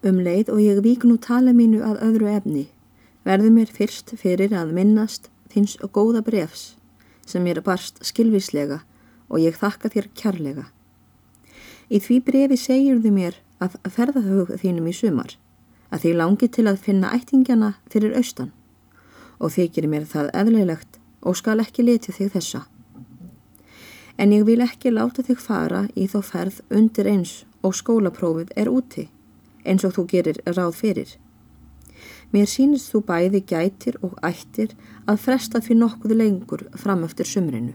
Um leið og ég vík nú tala mínu að öðru efni, verður mér fyrst fyrir að minnast þins góða brefs sem mér barst skilvíslega og ég þakka þér kærlega. Í því brefi segir þau mér að ferða þau þínum í sumar, að því langi til að finna ættingjana fyrir austan og þykir mér það eðlilegt og skal ekki letja þig þessa. En ég vil ekki láta þig fara í þá ferð undir eins og skólaprófið er úti eins og þú gerir ráð fyrir. Mér sínist þú bæði gætir og ættir að fresta því nokkuð lengur fram eftir sumrinu.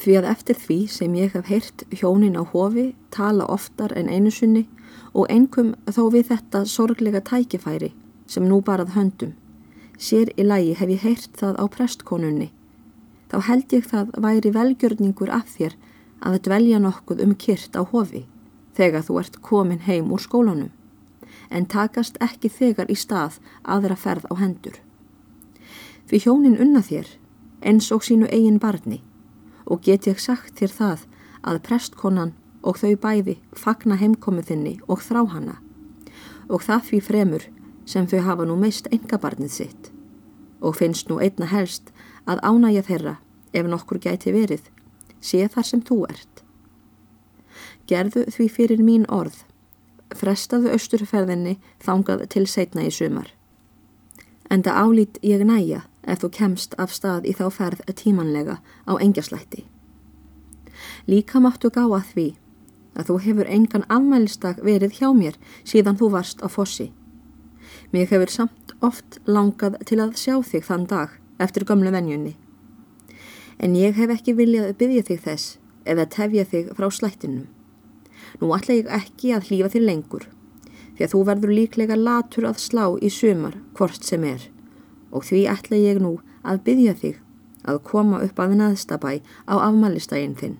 Því að eftir því sem ég hef heyrt hjónin á hofi tala oftar en einu sunni og engum þó við þetta sorglega tækifæri sem nú barað höndum, sér í lagi hef ég heyrt það á prestkonunni, þá held ég það væri velgjörningur af þér að dvelja nokkuð um kyrt á hofi þegar þú ert komin heim úr skólanum, en takast ekki þegar í stað aðra ferð á hendur. Því hjónin unna þér, eins og sínu eigin barni, og get ég sagt þér það að prestkonan og þau bæði fagna heimkomiðinni og þrá hana, og það því fremur sem þau hafa nú meist engabarnið sitt, og finnst nú einna helst að ánægja þeirra ef nokkur gæti verið, sé þar sem þú ert. Gerðu því fyrir mín orð. Frestaðu austurferðinni þangað til setna í sumar. Enda álít ég næja ef þú kemst af stað í þá ferð tímanlega á engjaslætti. Líka máttu gá að því að þú hefur engan afmælistak verið hjá mér síðan þú varst á fossi. Mér hefur samt oft langað til að sjá þig þann dag eftir gamlu venjunni. En ég hef ekki viljað byggja þig þess eða tefja þig frá slættinum. Nú ætla ég ekki að hlýfa þér lengur, því að þú verður líklega latur að slá í sumar hvort sem er og því ætla ég nú að byggja þig að koma upp að naðstabæ á afmælistægin þinn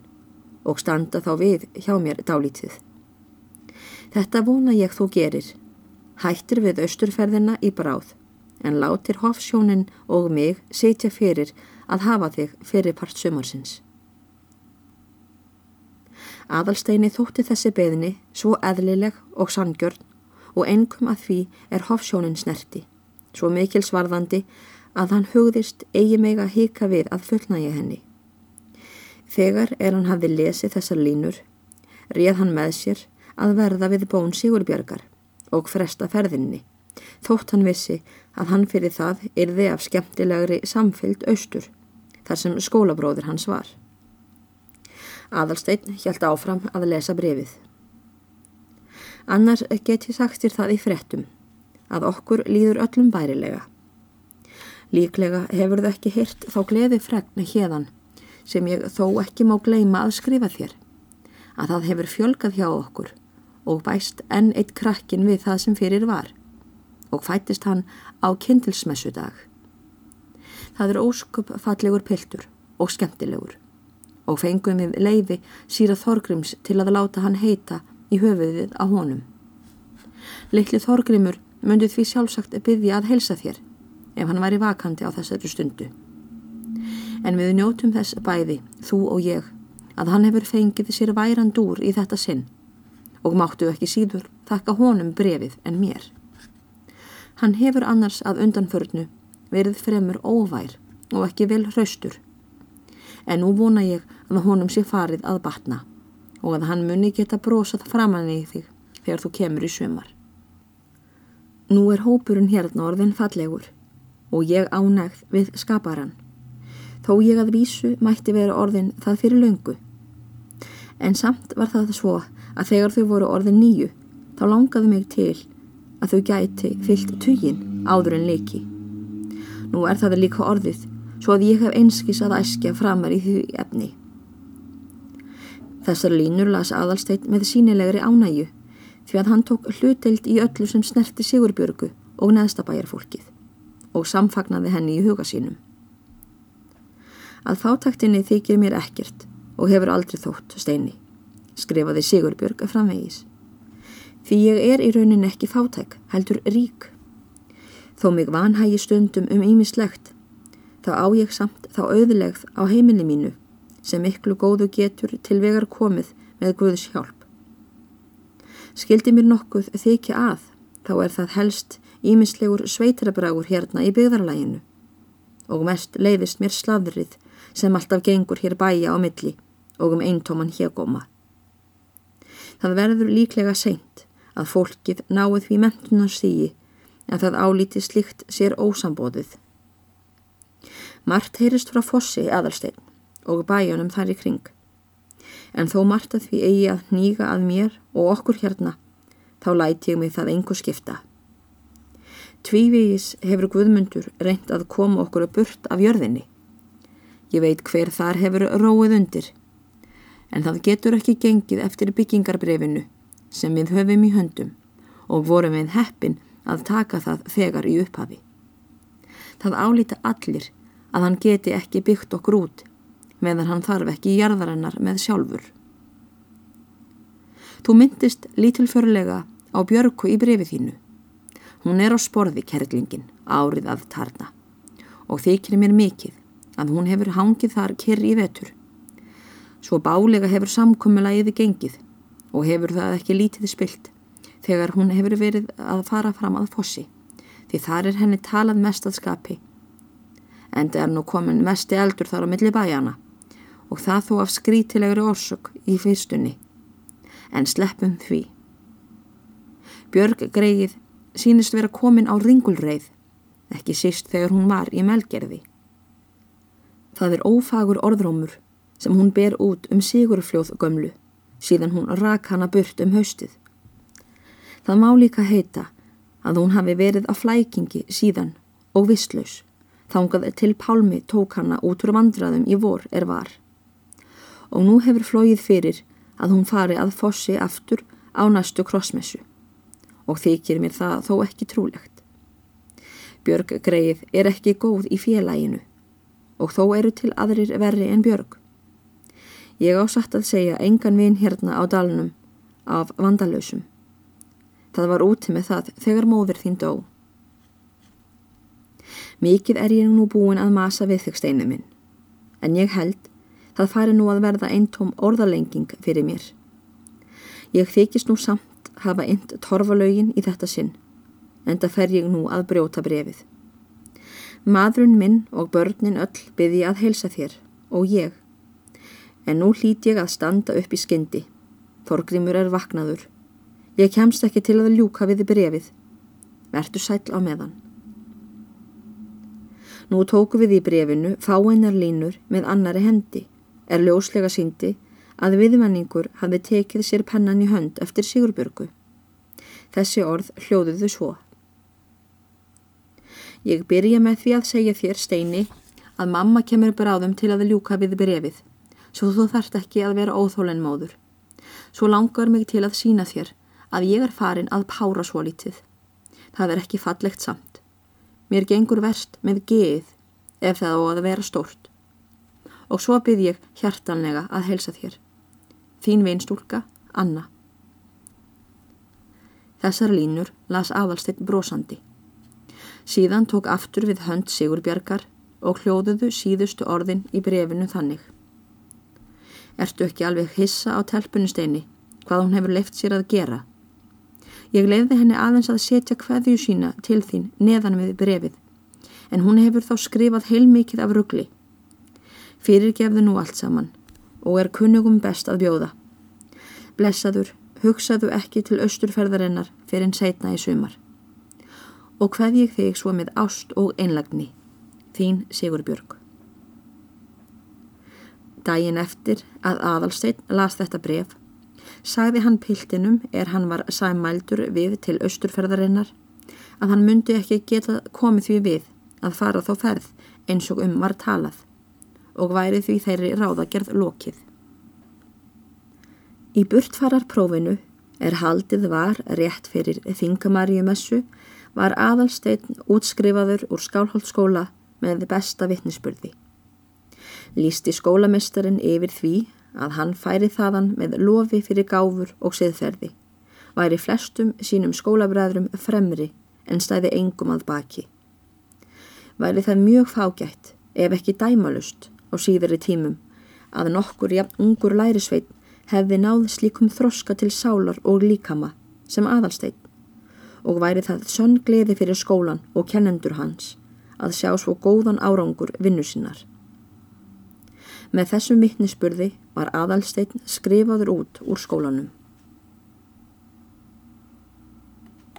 og standa þá við hjá mér dálítið. Þetta vona ég þú gerir. Hættir við austurferðina í bráð en látir hofsjónin og mig setja fyrir að hafa þig fyrir part sumarsins. Aðalsteini þótti þessi beðni svo eðlileg og sangjörn og engum að því er hofsjónin snerti, svo mikil svarðandi að hann hugðist eigi meg að hika við að fullnægja henni. Þegar er hann hafði lesið þessar línur, réð hann með sér að verða við bón Sigurbjörgar og fresta ferðinni, þótt hann vissi að hann fyrir það yrði af skemmtilegri samfylgd austur, þar sem skólabróður hans var. Aðalsteinn hjælt áfram að lesa brefið. Annars get ég sagt þér það í frettum að okkur líður öllum bærilega. Líklega hefur þau ekki hirt þá gleði fregni hérðan sem ég þó ekki má gleima að skrifa þér að það hefur fjölgað hjá okkur og bæst enn eitt krakkin við það sem fyrir var og fættist hann á kindilsmessu dag. Það er ósköp fallegur piltur og skemmtilegur og fengum við leiði síra Þorgrims til að láta hann heita í höfuðið á honum. Littli Þorgrimur myndi því sjálfsagt byggja að helsa þér ef hann væri vakandi á þessari stundu. En við njótum þess bæði, þú og ég, að hann hefur fengið sér væran dúr í þetta sinn og máttu ekki síður þakka honum brefið en mér. Hann hefur annars að undanförnu verið fremur óvær og ekki vel hraustur en nú vona ég að honum sé farið að batna og að hann muni geta brosað framann í þig þegar þú kemur í sömar. Nú er hópurinn hérna orðin fallegur og ég ánægð við skaparan. Þó ég að vísu mætti vera orðin það fyrir löngu. En samt var það svo að þegar þau voru orðin nýju þá langaði mig til að þau gæti fyllt tuyin áður en leiki. Nú er það líka orðið svo að ég hef einskis að æskja framar í því efni. Þessar línur las aðalsteit með sínilegri ánægu því að hann tók hluteld í öllu sem snerti Sigurbjörgu og neðstabæjarfólkið og samfagnaði henni í huga sínum. Að fátaktinni þykir mér ekkert og hefur aldrei þótt steini, skrifaði Sigurbjörg framvegis. Því ég er í raunin ekki fátæk, heldur rík. Þó mig vanhægi stundum um ímislegt þá á ég samt þá auðlegð á heimili mínu sem miklu góðu getur til vegar komið með Guðs hjálp. Skildi mér nokkuð þykja að, þá er það helst ímislegur sveitarabrágur hérna í byggðarlæginu og mest leiðist mér sladrið sem alltaf gengur hér bæja á milli og um eintóman hégóma. Það verður líklega seint að fólkið náið því mentunarstígi en það álíti slikt sér ósambóðið. Mart heyrist frá fossi aðalstein og bæjunum þar í kring. En þó Mart að því eigi að nýga að mér og okkur hérna, þá læti ég mig það engu skipta. Tvívíis hefur Guðmundur reynd að koma okkur að burt af jörðinni. Ég veit hver þar hefur róið undir. En það getur ekki gengið eftir byggingarbrefinu sem við höfum í höndum og vorum við heppin að taka það þegar í upphafi. Það álíta allir að hann geti ekki byggt okkur út meðan hann þarf ekki jarðarinnar með sjálfur. Þú myndist lítilförlega á Björgu í brefið þínu. Hún er á sporði kerlingin árið að tarna og þykir mér mikið að hún hefur hangið þar kyrr í vetur. Svo bálega hefur samkommulagiði gengið og hefur það ekki lítið spilt þegar hún hefur verið að fara fram að fossi því þar er henni talað mest að skapi. En það er nú komin mest eldur þar á milli bæjana og það þó af skrítilegri orsök í fyrstunni. En sleppum því. Björg greið sínist vera komin á ringulreið, ekki síst þegar hún var í melgerði. Það er ófagur orðrómur sem hún ber út um sigurfljóð gömlu, síðan hún rak hana burt um haustið. Það má líka heita að hún hafi verið á flækingi síðan og vistlaus, þangað til Pálmi tók hana út úr vandraðum í vor er var. Og nú hefur flóið fyrir að hún fari að fossi aftur á næstu krossmessu og þykir mér það þó ekki trúlegt. Björg greið er ekki góð í félaginu og þó eru til aðrir verri en Björg. Ég ásatt að segja engan vin hérna á dalnum af vandalösum. Það var úti með það þegar móður þín dó. Mikið er ég nú búin að masa við þig steinu minn, en ég held það fari nú að verða eintóm orðalenging fyrir mér. Ég þykist nú samt hafa ynd torfalaugin í þetta sinn, en það fer ég nú að brjóta brefið. Madrun minn og börnin öll byrði að heilsa þér og ég, en nú hlít ég að standa upp í skyndi. Þorgrimur er vaknaður. Ég kemst ekki til að ljúka við brefið. Vertu sæl á meðan. Nú tóku við í brefinu fáinnar línur með annari hendi, er ljóslega síndi að viðmenningur hafi tekið sér pennan í hönd eftir Sigurbjörgu. Þessi orð hljóðuðu svo. Ég byrja með því að segja þér, Steini, að mamma kemur bráðum til að ljúka við brefið, svo þú þarft ekki að vera óþólen móður. Svo langar mig til að sína þér að ég er farin að pára svo lítið. Það er ekki fallegt samt. Mér gengur verst með geið ef það á að vera stórt. Og svo byrð ég hjartanlega að helsa þér. Þín veinstúlka, Anna. Þessar línur las aðalstinn brosandi. Síðan tók aftur við hönd Sigurbjargar og hljóðuðu síðustu orðin í brefinu þannig. Ertu ekki alveg hissa á telpunesteini hvað hún hefur leift sér að gera? Ég leiði henni aðeins að setja hverju sína til þín neðan við brefið en hún hefur þá skrifað heilmikið af ruggli. Fyrirgefðu nú allt saman og er kunnugum best að bjóða. Blessaður, hugsaðu ekki til austurferðarinnar fyrir en setna í sumar. Og hvað ég þig svo með ást og einlagni, þín Sigurbjörg. Dægin eftir að aðalsteinn las þetta bref, sagði hann piltinum er hann var sæmældur við til austurferðarinnar að hann myndi ekki geta komið því við að fara þá ferð eins og um var talað og væri því þeirri ráðagerð lokið. Í burtfararprófinu er haldið var rétt fyrir þingamarjumessu var aðalsteinn útskrifaður úr skálholtskóla með besta vittnisspurði. Lýsti skólamestarin yfir því að hann færi þaðan með lofi fyrir gáfur og siðferði, væri flestum sínum skólabræðrum fremri en stæði engum að baki. Væri það mjög fágætt, ef ekki dæmalust, á síðari tímum að nokkur jafn ungur lærisveit hefði náð slíkum þroska til sálar og líkama sem aðalsteinn og væri það sönn gleði fyrir skólan og kennendur hans að sjá svo góðan árangur vinnu sinnar. Með þessum vittnisspurði var aðalsteinn skrifaður út úr skólanum.